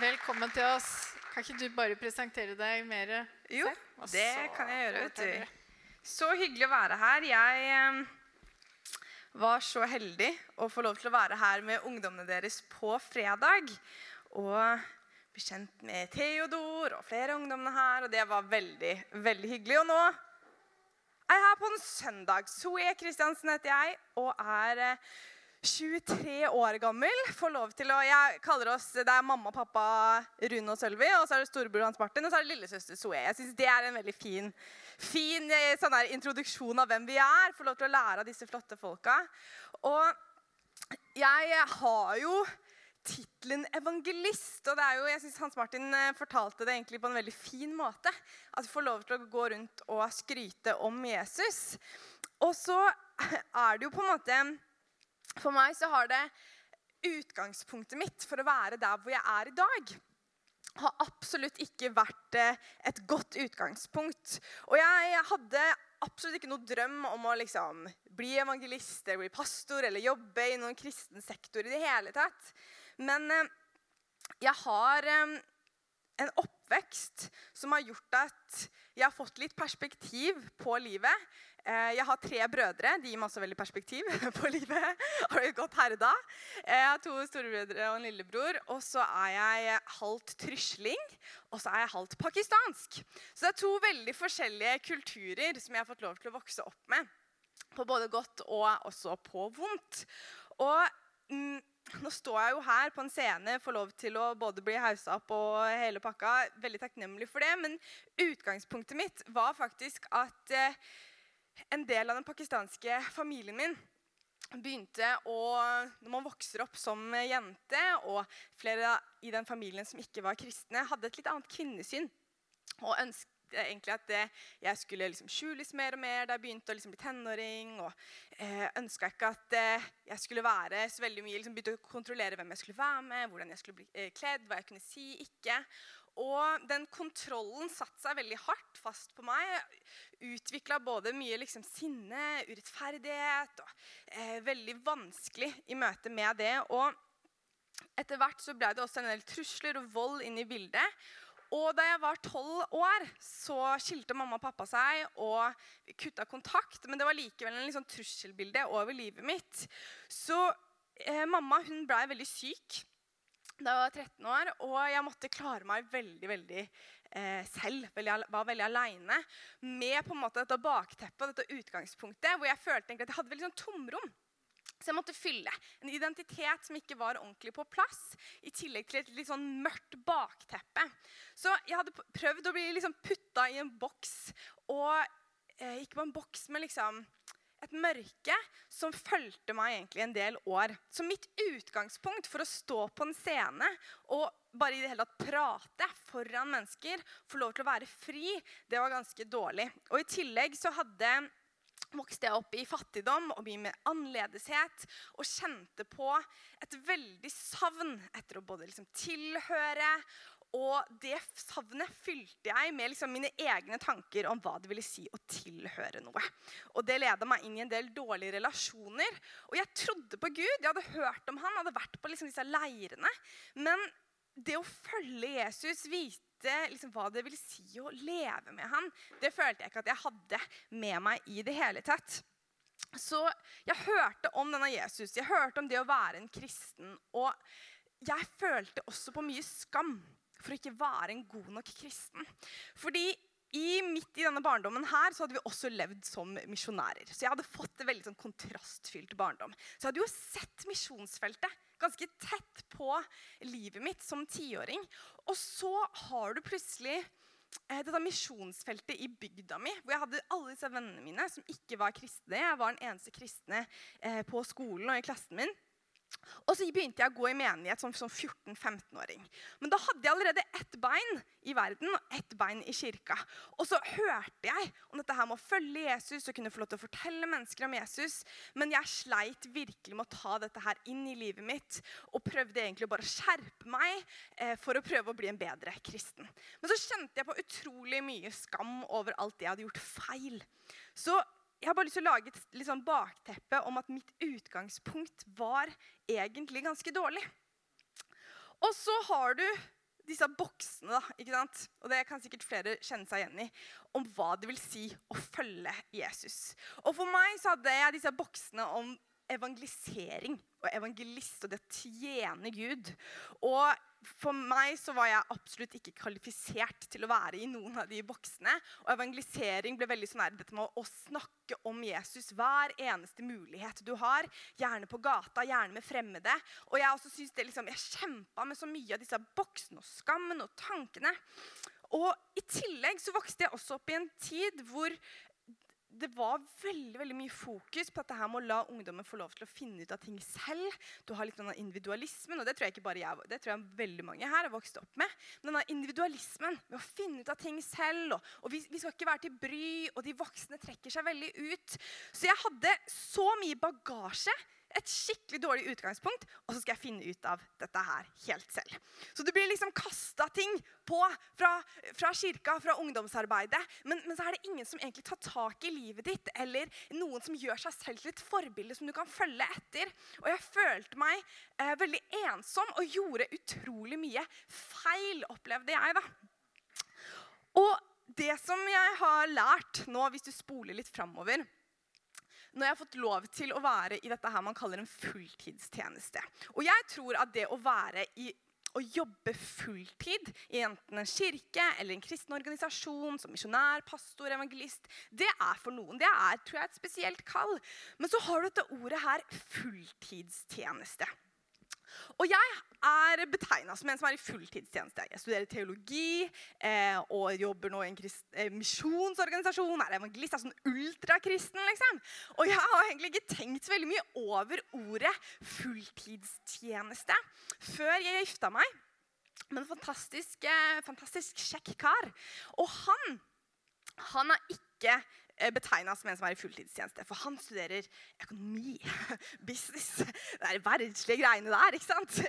Velkommen til oss. Kan ikke du bare presentere deg mer Jo, det kan jeg gjøre. vet du. Så hyggelig å være her. Jeg var så heldig å få lov til å være her med ungdommene deres på fredag. Og bli kjent med Theodor og flere ungdommene her. Og det var veldig, veldig hyggelig. Og nå er jeg her på en søndag. Zoe Kristiansen heter jeg og er eh, 23 år gammel. Får lov til å, jeg kaller oss, Det er mamma og pappa Rune og Sølvi, og så er det storebror Hans Martin, og så er det lillesøster Zoe. Jeg synes Det er en veldig fin, fin eh, sånn introduksjon av hvem vi er. Får lov til å lære av disse flotte folka. Og jeg har jo tittelen evangelist. Og det er jo, jeg synes Hans Martin eh, fortalte det egentlig på en veldig fin måte. At vi får lov til å gå rundt og skryte om Jesus. Og så er det jo på en måte For meg så har det utgangspunktet mitt for å være der hvor jeg er i dag har absolutt ikke vært eh, et godt utgangspunkt. Og jeg hadde absolutt ikke noe drøm om å liksom bli evangelist eller bli pastor eller jobbe i noen kristen sektor i det hele tatt. Men eh, jeg har eh, en oppvekst som har gjort at jeg har fått litt perspektiv på livet. Eh, Jeg har tre brødre. De gir meg også veldig perspektiv på livet. Har det gått herda? Jeg har to storebrødre og en lillebror. Og så er jeg halvt trysling, og så er jeg halvt pakistansk. Så det er to veldig forskjellige kulturer som jeg har fått lov til å vokse opp med. På både godt og også på vondt. Og mm, nå står jeg jo her på en scene, får lov til å både bli hausa opp og hele pakka. Veldig takknemlig for det. Men utgangspunktet mitt var faktisk at eh, en del av den pakistanske familien min begynte å Når man vokser opp som jente, og flere i den familien som ikke var kristne, hadde et litt annet kvinnesyn og ønsket egentlig at det, jeg skulle liksom skjules mer og mer da jeg begynte å liksom bli tenåring. Og eh, ønska ikke at eh, jeg skulle være så veldig mye liksom Begynte å kontrollere hvem jeg skulle være med, hvordan jeg skulle bli eh, kledd, hva jeg kunne si, ikke. Og den kontrollen satte seg veldig hardt fast på meg. Utvikla både mye liksom sinne, urettferdighet og eh, Veldig vanskelig i møte med det. Og etter hvert så ble det også en del trusler og vold inn i bildet. Og da jeg var tolv år, så skilte mamma og pappa seg og kutta kontakt. Men det var likevel en liksom trusselbilde over livet mitt. Så eh, mamma hun blei veldig syk da jeg var 13 år, og jeg måtte klare meg veldig veldig eh, selv. Veldig, var veldig aleine med på en måte dette bakteppet dette utgangspunktet, hvor jeg følte egentlig at jeg hadde veldig sånn tomrom. Så jeg måtte fylle en identitet som ikke var ordentlig på plass, i tillegg til et litt sånn mørkt bakteppe. Så jeg hadde prøvd å bli liksom putta i en boks, og eh, ikke på en boks, men liksom et mørke som fulgte meg egentlig en del år. Så mitt utgangspunkt for å stå på en scene og bare i det hele tatt prate foran mennesker, få lov til å være fri, det var ganske dårlig. Og i tillegg så hadde vokste jeg opp i fattigdom og mye med annerledeshet og kjente på et veldig savn etter å både liksom tilhøre og det savnet fylte jeg med liksom mine egne tanker om hva det ville si å tilhøre noe. Og Det leda meg inn i en del dårlige relasjoner. Og jeg trodde på Gud. Jeg hadde hørt om han, hadde vært på liksom disse leirene. Men det å følge Jesus, vite liksom hva det vil si å leve med han, det følte jeg ikke at jeg hadde med meg i det hele tatt. Så jeg hørte om denne Jesus, jeg hørte om det å være en kristen. Og jeg følte også på mye skam for å ikke være en god nok kristen. Fordi i, midt i denne barndommen her, så hadde vi også levd som misjonærer. Så jeg hadde fått en veldig sånn kontrastfylt barndom. Så jeg hadde jo sett misjonsfeltet ganske tett på livet mitt som tiåring. Og så har du plutselig eh, dette misjonsfeltet i bygda mi, hvor jeg hadde alle disse vennene mine som ikke var kristne. Jeg var den eneste kristne eh, på skolen og i klassen min. Og så begynte jeg å gå i menighet som, som 14-15-åring. Men da hadde jeg allerede ett bein i verden og ett bein i kirka. Og så hørte jeg om dette her med å følge Jesus og kunne få lov til å fortelle mennesker om Jesus. Men jeg sleit virkelig med å ta dette her inn i livet mitt og prøvde egentlig bare å skjerpe meg eh, for å prøve å bli en bedre kristen. Men så kjente jeg på utrolig mye skam over alt det jeg hadde gjort feil. Så jeg har bare lyst til å lage et sånn bakteppe om at mitt utgangspunkt var egentlig ganske dårlig. Og så har du disse boksene, da, ikke sant? og det kan sikkert flere kjenne seg igjen i, om hva det vil si å følge Jesus. Og For meg så hadde jeg disse boksene om evangelisering og evangelist og det å tjene Gud. Og for meg så var jeg absolutt ikke kvalifisert til å være i noen av de boksene. Og evangelisering ble veldig sånn her, dette med å, snakke om Jesus hver eneste mulighet du har. Gjerne på gata, gjerne med fremmede. Og jeg også synes det liksom, jeg kjempa med så mye av disse boksene og skammen og tankene. Og i tillegg så vokste jeg også opp i en tid hvor det var veldig veldig mye fokus på dette her med å la ungdommen få lov til å finne ut av ting selv. Du har litt denne individualismen, og det tror jeg ikke bare jeg, det tror jeg veldig mange her har vokst opp med. Denne individualismen med å finne ut av ting selv, og, og vi, vi, skal ikke være til bry, og de voksne trekker seg veldig ut. Så jeg hadde så mye bagasje et skikkelig dårlig utgangspunkt, og så skal jeg finne ut av dette her helt selv. Så du blir liksom kasta ting på fra, fra, kirka, fra ungdomsarbeidet, men, men, så er det ingen som egentlig tar tak i livet ditt, eller noen som gjør seg selv til et forbilde som du kan følge etter. Og jeg følte meg eh, veldig ensom og gjorde utrolig mye feil, opplevde jeg, da. Og det som jeg har lært nå, hvis du spoler litt framover når jeg har fått lov til å være i dette her man kaller en fulltidstjeneste. Og jeg tror at det å være i å jobbe fulltid i enten en kirke eller en kristen organisasjon som misjonær, pastor, evangelist, det er for noen. Det er tror jeg, et spesielt kall. Men så har du dette ordet her fulltidstjeneste. Og jeg er betegna som en som er i fulltidstjeneste. Jeg studerer teologi eh, og jobber nå i en eh, misjonsorganisasjon. Er evangelist, er sånn ultrakristen, liksom. Og jeg har egentlig ikke tenkt så veldig mye over ordet fulltidstjeneste før jeg gifta meg med en fantastisk, eh, fantastisk kjekk kar. Og han, han er ikke betegna som en som er i fulltidstjeneste. For han studerer økonomi, business, det er verdslige greiene der. ikke sant?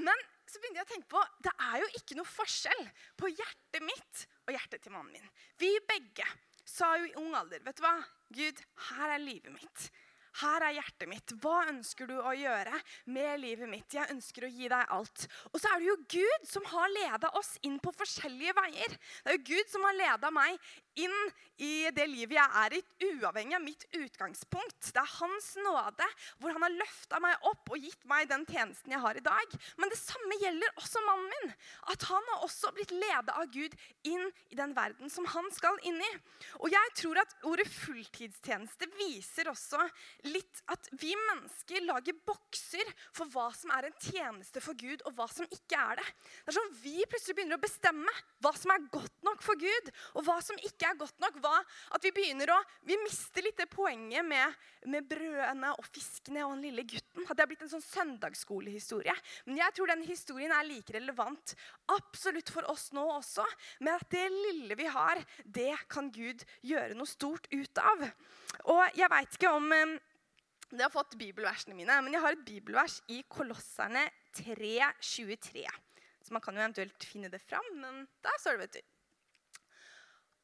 Men så begynte jeg å tenke på det er jo ikke noe forskjell på hjertet mitt og hjertet til mannen min. Vi begge sa jo i ung alder vet du hva? Gud, her er livet mitt. Her er hjertet mitt. Hva ønsker du å gjøre med livet mitt? Jeg ønsker å gi deg alt. Og så er det jo Gud som har leda oss inn på forskjellige veier. Det er jo Gud som har leda meg inn i det livet jeg er i, uavhengig av mitt utgangspunkt. Det er Hans nåde, hvor han har løfta meg opp og gitt meg den tjenesten jeg har i dag. Men det samme gjelder også mannen min. At han har også blitt leda av Gud inn i den verden som han skal inn i. Og jeg tror at ordet fulltidstjeneste viser også litt at vi mennesker lager bokser for hva som er en tjeneste for Gud, og hva som ikke er det. Det er sånn Vi plutselig begynner å bestemme hva som er godt nok for Gud, og hva som ikke er godt nok. Hva, at Vi begynner å, vi mister litt det poenget med, med brødene og fiskene og den lille gutten. At det har blitt en sånn søndagsskolehistorie. Men jeg tror den historien er like relevant absolutt for oss nå også. Med at det lille vi har, det kan Gud gjøre noe stort ut av. Og jeg veit ikke om det har fått bibelversene mine, men jeg har et bibelvers i Kolosserne 3.23. Så man kan jo eventuelt finne det fram, men der står det, vet du.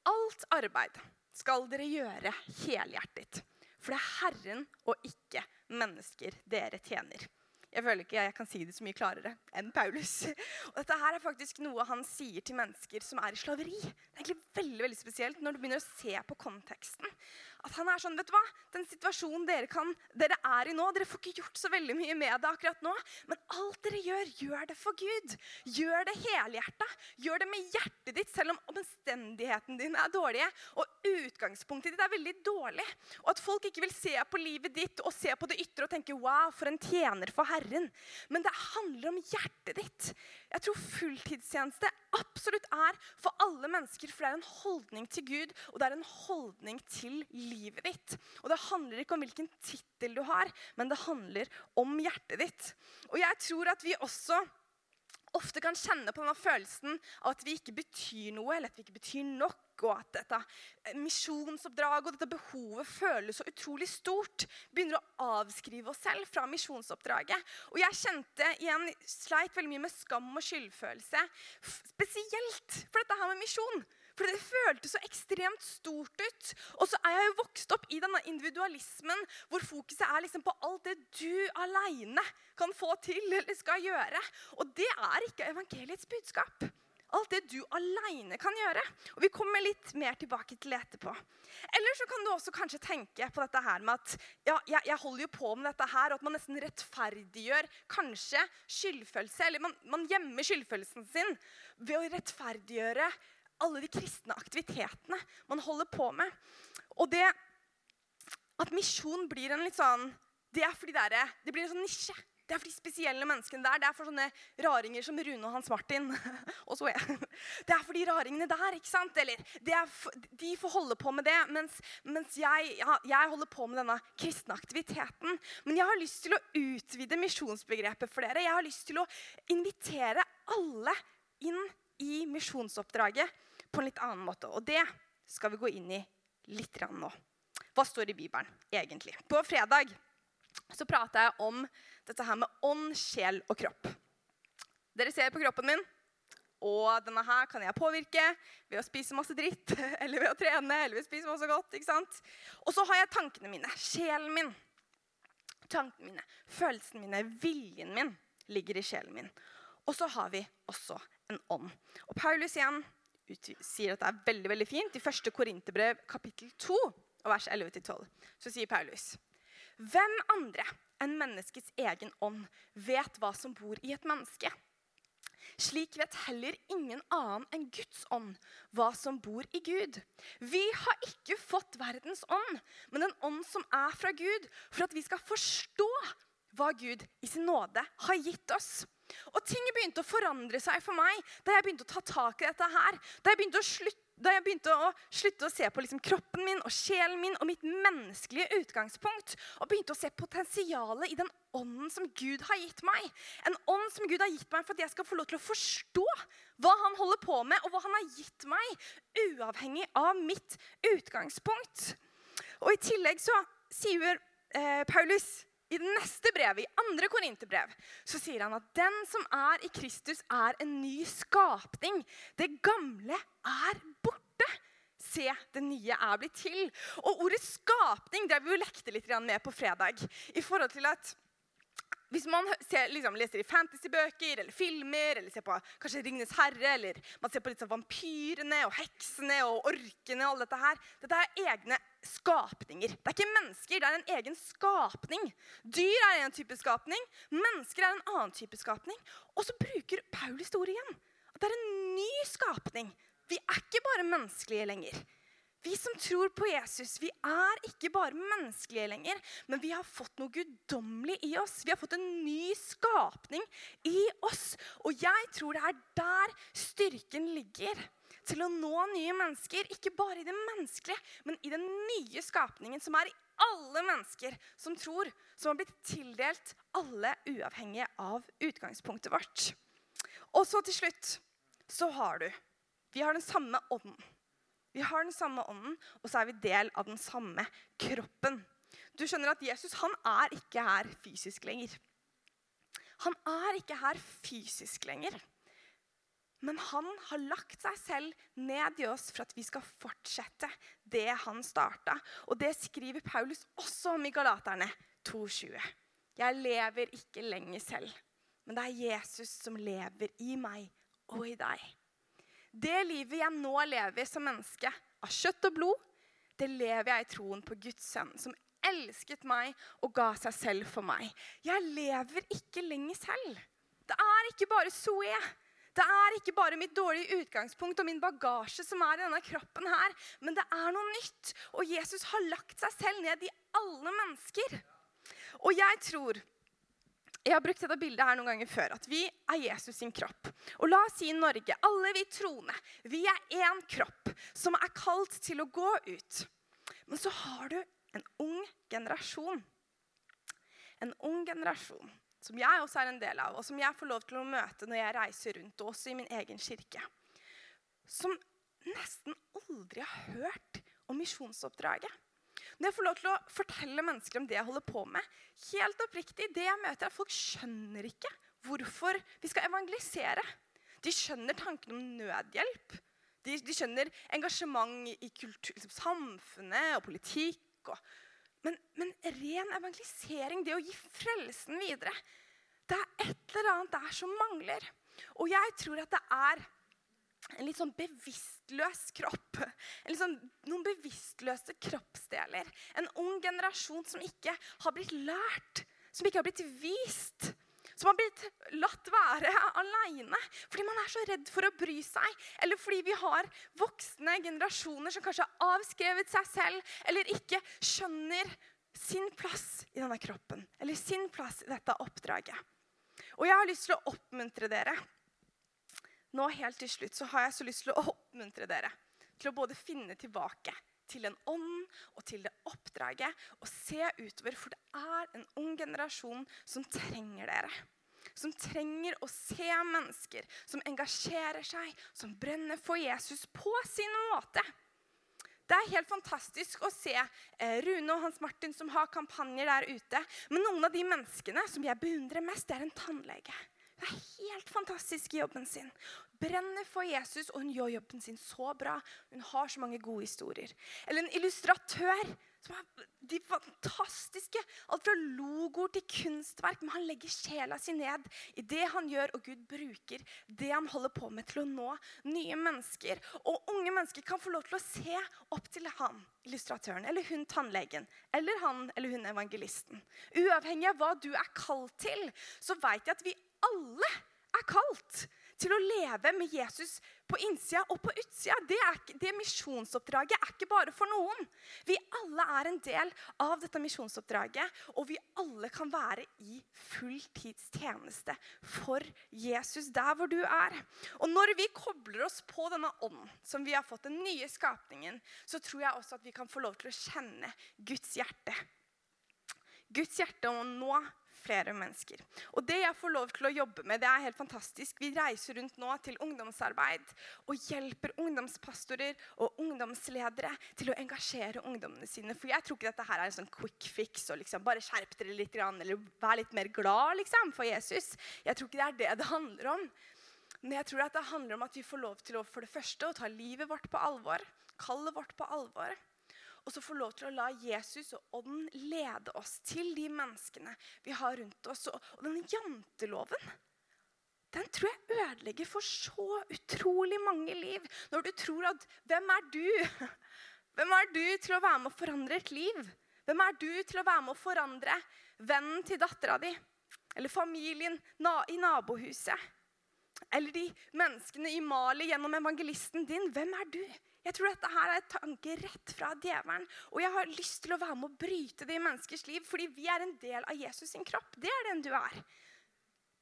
Alt arbeid skal dere gjøre helhjertet, for det er Herren og ikke mennesker dere tjener. Jeg føler ikke jeg kan si det så mye klarere enn Paulus. Og dette her er faktisk noe han sier til mennesker som er i slaveri. Det er egentlig veldig, veldig spesielt når du begynner å se på konteksten. At han er sånn, vet du hva? Den situasjonen dere, kan, dere er i nå Dere får ikke gjort så veldig mye med det akkurat nå. Men alt dere gjør, gjør det for Gud. Gjør det helhjerta. Gjør det med hjertet ditt, selv om omstendighetene dine er dårlige. Og utgangspunktet ditt er veldig dårlig. Og at folk ikke vil se på livet ditt og se på det ytre og tenke wow, for en tjener for Herren. Men det handler om hjertet ditt. Jeg tror fulltidstjeneste absolutt er for alle mennesker, for det er en holdning til Gud, og det er en holdning til livet ditt. Og det handler ikke om hvilken tittel du har, men det handler om hjertet ditt. Og jeg tror at vi også ofte kan kjenne på denne følelsen av at vi ikke betyr noe, eller at vi ikke betyr nok, og at dette misjonsoppdraget og dette behovet føles så utrolig stort. Begynner å avskrive oss selv fra misjonsoppdraget. Og jeg kjente igjen, sleit veldig mye med skam og skyldfølelse. Spesielt for dette her med misjon. For det føltes så ekstremt stort ut. Og så er jeg jo vokst opp i denne individualismen hvor fokuset er liksom på alt det du aleine kan få til eller skal gjøre. Og det er ikke evangeliets budskap. Alt det du aleine kan gjøre. Og Vi kommer litt mer tilbake til det etterpå. Eller så kan du også kanskje tenke på dette her med at ja, jeg, jeg holder jo på med dette her, og at man nesten rettferdiggjør kanskje skyldfølelse. Eller man, man gjemmer skyldfølelsen sin ved å rettferdiggjøre alle de kristne aktivitetene man holder på med. Og det at misjon blir en litt sånn Det er fordi det, er, det blir en sånn nisje. Det er for de spesielle menneskene der. Det er for sånne raringer som Rune og Hans Martin. og så jeg. Det er for de raringene der. ikke sant? Eller for, de får holde på med det, mens, mens jeg, ja, jeg, holder på med denne kristne aktiviteten. Men jeg har lyst til å utvide misjonsbegrepet for dere. Jeg har lyst til å invitere alle inn i misjonsoppdraget på en litt annen måte. Og det skal vi gå inn i litt nå. Hva står i Bibelen egentlig? På fredag så prata jeg om dette her med ånd, sjel og kropp. Dere ser på kroppen min, og denne her kan jeg påvirke ved å spise masse dritt, eller ved å trene, eller ved å spise masse godt. ikke sant? Og så har jeg tankene mine, sjelen min. Tankene mine, følelsene mine, viljen min ligger i sjelen min. Og så har vi også en ånd. Og Paulus igjen sier at det er veldig veldig fint. I første Korinterbrev kapittel 2, vers 11-12, så sier Paulus hvem andre enn menneskets egen ånd vet hva som bor i et menneske? Slik vet heller ingen annen enn Guds ånd hva som bor i Gud. Vi har ikke fått verdens ånd, men en ånd som er fra Gud, for at vi skal forstå hva Gud i sin nåde har gitt oss. Og ting begynte å forandre seg for meg da jeg begynte å ta tak i dette her. Da jeg begynte å slutte da jeg begynte å slutte å se på liksom kroppen min og sjelen min og mitt menneskelige utgangspunkt, og begynte å se potensialet i den ånden som Gud har gitt meg En ånd som Gud har gitt meg for at jeg skal få lov til å forstå hva han holder på med, og hva han har gitt meg, uavhengig av mitt utgangspunkt. Og I tillegg så sier eh, Paulus i det neste brevet, i andre korinterbrev, så sier han at den som er i Kristus, er en ny skapning. Det gamle er borte. Se, det nye er blitt til. Og ordet skapning det har vi jo lekte litt med på fredag. i forhold til at hvis man ser, liksom, leser i fantasybøker eller filmer, eller ser på kanskje 'Ringenes herre', eller man ser på litt sånn vampyrene og heksene og orkene og alt dette her Dette er egne skapninger. Det er ikke mennesker, det er en egen skapning. Dyr er en type skapning, mennesker er en annen type skapning. Og så bruker ordet igjen. At det er en ny skapning. Vi er ikke bare menneskelige lenger. Vi som tror på Jesus, vi er ikke bare menneskelige lenger, men vi har fått noe guddommelig i oss. Vi har fått en ny skapning i oss. Og jeg tror det er der styrken ligger. Til å nå nye mennesker, ikke bare i det menneskelige, men i den nye skapningen som er i alle mennesker som tror, som har blitt tildelt alle uavhengig av utgangspunktet vårt. Og så til slutt så har du Vi har den samme ånden. Vi har den samme ånden, og så er vi del av den samme kroppen. Du skjønner at Jesus han er ikke her fysisk lenger. Han er ikke her fysisk lenger. Men han har lagt seg selv ned i oss for at vi skal fortsette det han starta. Og det skriver Paulus også om i Galaterne 2,20. Jeg lever ikke lenger selv, men det er Jesus som lever i meg og i deg. Det livet jeg nå lever som menneske, av kjøtt og blod, det lever jeg i troen på Guds sønn, som elsket meg og ga seg selv for meg. Jeg lever ikke lenger selv. Det er ikke bare Zoe. Det er ikke bare mitt dårlige utgangspunkt og min bagasje som er i denne kroppen her, men det er noe nytt. Og Jesus har lagt seg selv ned i alle mennesker. Og jeg tror jeg har brukt dette bildet her noen ganger før, at vi er Jesus sin kropp. Og la oss si Norge, alle vi troende, vi er én kropp som er kalt til å gå ut. Men så har du en ung generasjon. En ung generasjon som jeg også er en del av, og som jeg får lov til å møte når jeg reiser rundt, og også i min egen kirke. Som nesten aldri har hørt om misjonsoppdraget. Når jeg får lov til å fortelle mennesker om det jeg holder på med, helt oppriktig, det jeg møter er at folk skjønner ikke hvorfor vi skal evangelisere. De skjønner tanken om nødhjelp. De, de skjønner engasjement i kultur, liksom, samfunnet og politikk. Og, men, men ren evangelisering, det å gi frelsen videre, det er et eller annet der som mangler. Og jeg tror at det er en litt sånn bevisstløs kropp. Sånn, noen bevisstløse kroppsdeler. En ung generasjon som ikke har blitt lært, som ikke har blitt vist. Som har blitt latt være aleine fordi man er så redd for å bry seg. Eller fordi vi har voksne generasjoner som kanskje har avskrevet seg selv eller ikke skjønner sin plass i denne kroppen eller sin plass i dette oppdraget. Og jeg har lyst til å oppmuntre dere nå helt til slutt så har jeg så lyst til å oppmuntre dere til å både finne tilbake til en ånd og til det oppdraget og se utover. For det er en ung generasjon som trenger dere. Som trenger å se mennesker som engasjerer seg, som brenner for Jesus på sin måte. Det er helt fantastisk å se eh, Rune og Hans Martin som har kampanjer der ute. Men noen av de menneskene som jeg beundrer mest, det er en tannlege. Det er helt fantastisk i jobben sin. Brenner for Jesus, og hun gjør jobben sin så bra. Hun har så mange gode historier. Eller en illustratør som har de fantastiske Alt fra logoer til kunstverk. Men han legger sjela si ned i det han gjør, og Gud bruker det han holder på med, til å nå nye mennesker. Og unge mennesker kan få lov til å se opp til han, illustratøren, eller hun tannlegen, eller han eller hun evangelisten. Uavhengig av hva du er kalt til, så veit jeg at vi alle er kalt til å leve med Jesus på innsida og på utsida. Det, det misjonsoppdraget er ikke bare for noen. Vi alle er en del av dette misjonsoppdraget, og vi alle kan være i fulltidstjeneste for Jesus der hvor du er. Og når vi kobler oss på denne ånden som vi har fått, den nye skapningen, så tror jeg også at vi kan få lov til å kjenne Guds hjerte. Guds hjerte og nå flere mennesker. Og Det jeg får lov til å jobbe med, det er helt fantastisk. Vi reiser rundt nå til ungdomsarbeid og hjelper ungdomspastorer og ungdomsledere til å engasjere ungdommene sine. For jeg tror ikke dette her er en sånn quick fix og liksom bare skjerp dere litt eller vær litt mer glad liksom, for Jesus. Jeg tror ikke det er det det handler om. Men jeg tror at det handler om at vi får lov til å for det første å ta livet vårt på alvor. Kallet vårt på alvor og så få lov til å la Jesus og Ånden lede oss til de menneskene vi har rundt oss. Og, den janteloven den tror jeg ødelegger for så utrolig mange liv. Når du tror at Hvem er du? Hvem er du til å være med å forandre et liv? Hvem er du til å være med å forandre vennen til dattera di? Eller familien i nabohuset? Eller de menneskene i Mali gjennom evangelisten din? Hvem er du? Jeg tror dette her er et tanke rett fra djevelen. Og jeg har lyst til å være med å bryte det i menneskers liv, fordi vi er en del av Jesus sin kropp. Det er den du er.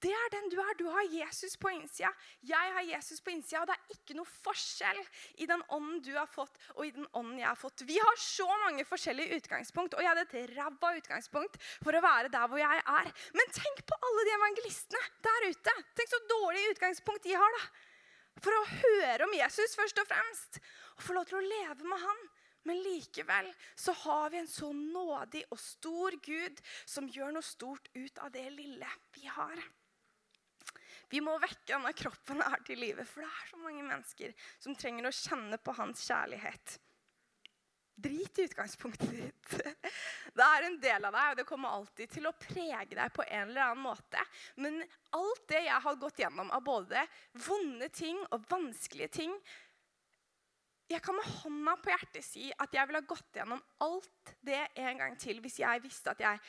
Det er den du er. Du har Jesus på innsida. Jeg har Jesus på innsida. Og det er ikke noe forskjell i den ånden du har fått, og i den ånden jeg har fått. Vi har så mange forskjellige utgangspunkt, og jeg hadde et ræva utgangspunkt for å være der hvor jeg er. Men tenk på alle de evangelistene der ute. Tenk så dårlig utgangspunkt de har, da. For å høre om Jesus først og fremst og få lov til å leve med han. Men likevel så har vi en så nådig og stor Gud som gjør noe stort ut av det lille vi har. Vi må vekke denne kroppen her til livet, for det er så mange mennesker som trenger å kjenne på hans kjærlighet. Drit i utgangspunktet ditt. Det er en del av deg, og det kommer alltid til å prege deg på en eller annen måte. Men alt det jeg har gått gjennom av både vonde ting og vanskelige ting, jeg kan med hånda på hjertet si at jeg ville ha gått gjennom alt det en gang til hvis jeg visste at jeg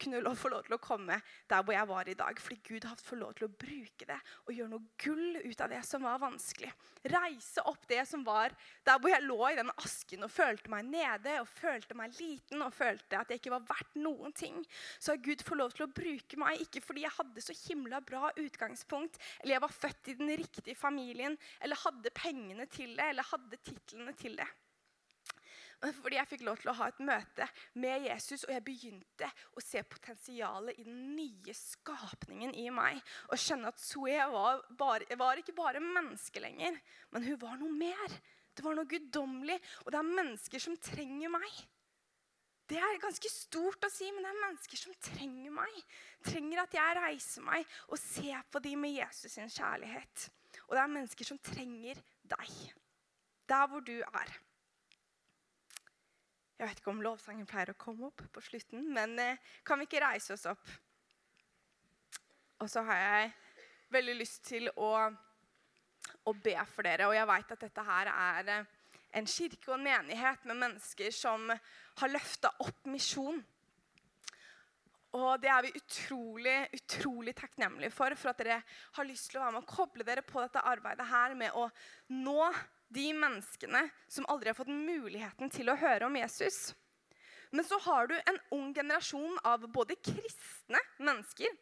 kunne få lov til å komme der hvor jeg var i dag. Fordi Gud har fått lov til å bruke det og gjøre noe gull ut av det som var vanskelig. Reise opp det som var der hvor jeg lå i den asken og følte meg nede og følte meg liten og følte at jeg ikke var verdt noen ting. Så har Gud fått lov til å bruke meg, ikke fordi jeg hadde så himla bra utgangspunkt, eller jeg var født i den riktige familien, eller hadde pengene til det, eller hadde titlene til det. Fordi jeg fikk lov til å ha et møte med Jesus, og jeg begynte å se potensialet i den nye skapningen i meg. Og skjønne at Zoe var, bare, var ikke bare menneske lenger, men hun var noe mer. Det var noe guddommelig. Og det er mennesker som trenger meg. Det er ganske stort å si, men det er mennesker som trenger meg. Trenger at jeg reiser meg og ser på dem med Jesus sin kjærlighet. Og det er mennesker som trenger deg. der hvor du er. Jeg vet ikke om lovsangen pleier å komme opp på slutten, men eh, kan vi ikke reise oss opp? Og så har jeg veldig lyst til å, å be for dere. Og jeg vet at dette her er eh, en kirke og en menighet med mennesker som har løfta opp misjon. Og det er vi utrolig utrolig takknemlige for, for at dere har lyst til å være med og koble dere på dette arbeidet her med å nå de menneskene som aldri har fått muligheten til å høre om Jesus. Men så har du en ung generasjon av både kristne mennesker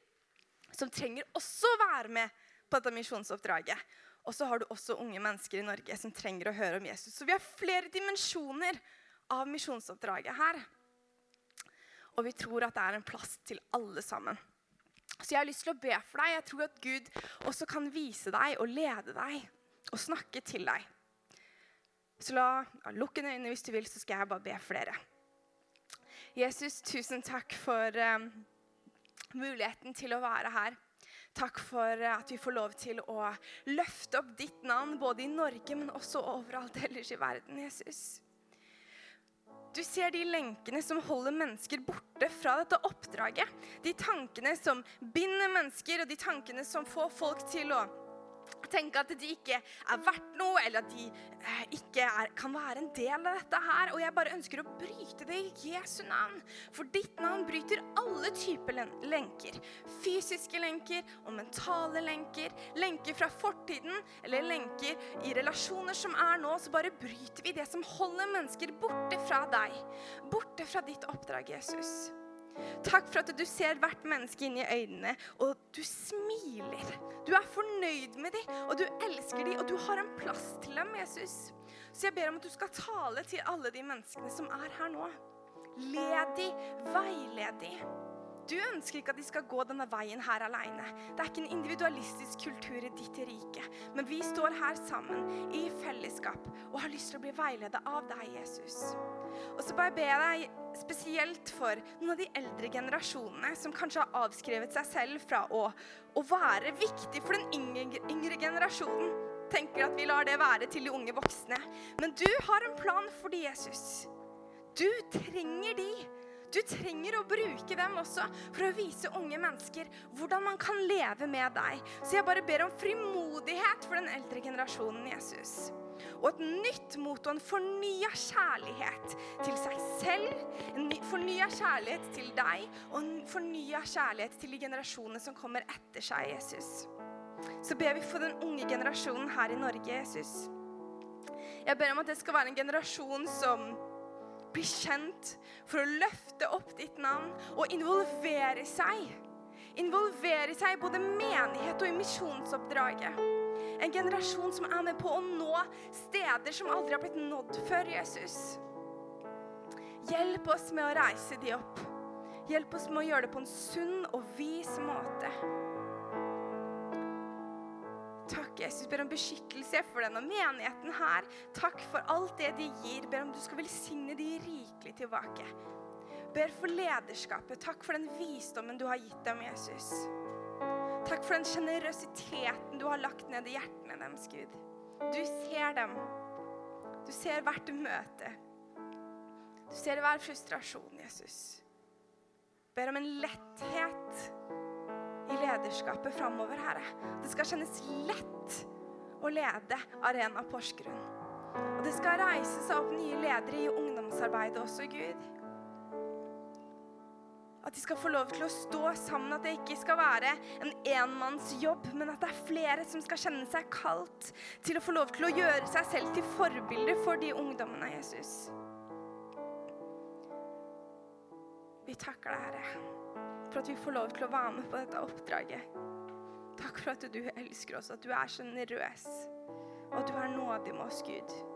som trenger også å være med på dette misjonsoppdraget. Og så har du også unge mennesker i Norge som trenger å høre om Jesus. Så vi har flere dimensjoner av misjonsoppdraget her. Og vi tror at det er en plass til alle sammen. Så jeg har lyst til å be for deg. Jeg tror at Gud også kan vise deg og lede deg og snakke til deg. Så la, ja, lukk øynene hvis du vil, så skal jeg bare be for dere. Jesus, tusen takk for um, muligheten til å være her. Takk for at vi får lov til å løfte opp ditt navn både i Norge, men også overalt ellers i verden, Jesus. Du ser de lenkene som holder mennesker borte fra dette oppdraget. De tankene som binder mennesker, og de tankene som får folk til å tenke at de ikke er verdt noe, eller at de eh, ikke er, kan være en del av dette her. Og jeg bare ønsker å bryte det i Jesu navn. For ditt navn bryter alle typer lenker. Fysiske lenker og mentale lenker. Lenker fra fortiden eller lenker i relasjoner som er nå. Så bare bryter vi det som holder mennesker borte fra deg. Borte fra ditt oppdrag, Jesus. Takk for at du ser hvert menneske inn i øynene, og du smiler. Du er fornøyd med dem, og du elsker dem, og du har en plass til dem, Jesus. Så jeg ber om at du skal tale til alle de menneskene som er her nå. Led dem, veiled dem. Du ønsker ikke at de skal gå denne veien her alene. Det er ikke en individualistisk kultur i ditt rike. Men vi står her sammen i fellesskap og har lyst til å bli veiledet av deg, Jesus. Og så bare ber jeg deg spesielt for noen av de eldre generasjonene som kanskje har avskrevet seg selv fra å, å være viktig for den yngre, yngre generasjonen. Tenker at vi lar det være til de unge voksne. Men du har en plan for de, Jesus. Du trenger de. Du trenger å bruke dem også for å vise unge mennesker hvordan man kan leve med deg. Så jeg bare ber om frimodighet for den eldre generasjonen, Jesus. Og et nytt mot og en fornya kjærlighet til seg selv, en fornya kjærlighet til deg og en fornya kjærlighet til de generasjonene som kommer etter seg, Jesus. Så ber vi for den unge generasjonen her i Norge, Jesus. Jeg ber om at det skal være en generasjon som bli kjent, for å løfte opp ditt navn og involvere seg. Involvere seg i både menighet og i misjonsoppdraget. En generasjon som er med på å nå steder som aldri har blitt nådd før Jesus. Hjelp oss med å reise de opp. Hjelp oss med å gjøre det på en sunn og vis måte. Takk, Jesus. Ber om beskyttelse for denne menigheten her. Takk for alt det de gir. Ber om du skal velsigne de rikelig tilbake. Ber for lederskapet. Takk for den visdommen du har gitt dem, Jesus. Takk for den sjenerøsiteten du har lagt ned i hjertene deres, Gud. Du ser dem. Du ser hvert møte. Du ser hver frustrasjon, Jesus. Ber om en letthet lederskapet framover, Herre. Det skal kjennes lett å lede Arena Porsgrunn. Og det skal reise seg opp nye ledere i ungdomsarbeidet også, Gud. At de skal få lov til å stå sammen, at det ikke skal være en enmannsjobb, men at det er flere som skal kjenne seg kalt til å få lov til å gjøre seg selv til forbilder for de ungdommene, Jesus. Vi takker deg, Herre for at vi får lov til å være med på dette oppdraget. Takk for at du elsker oss, at du er sjenerøs, og at du er nådig med oss, Gud.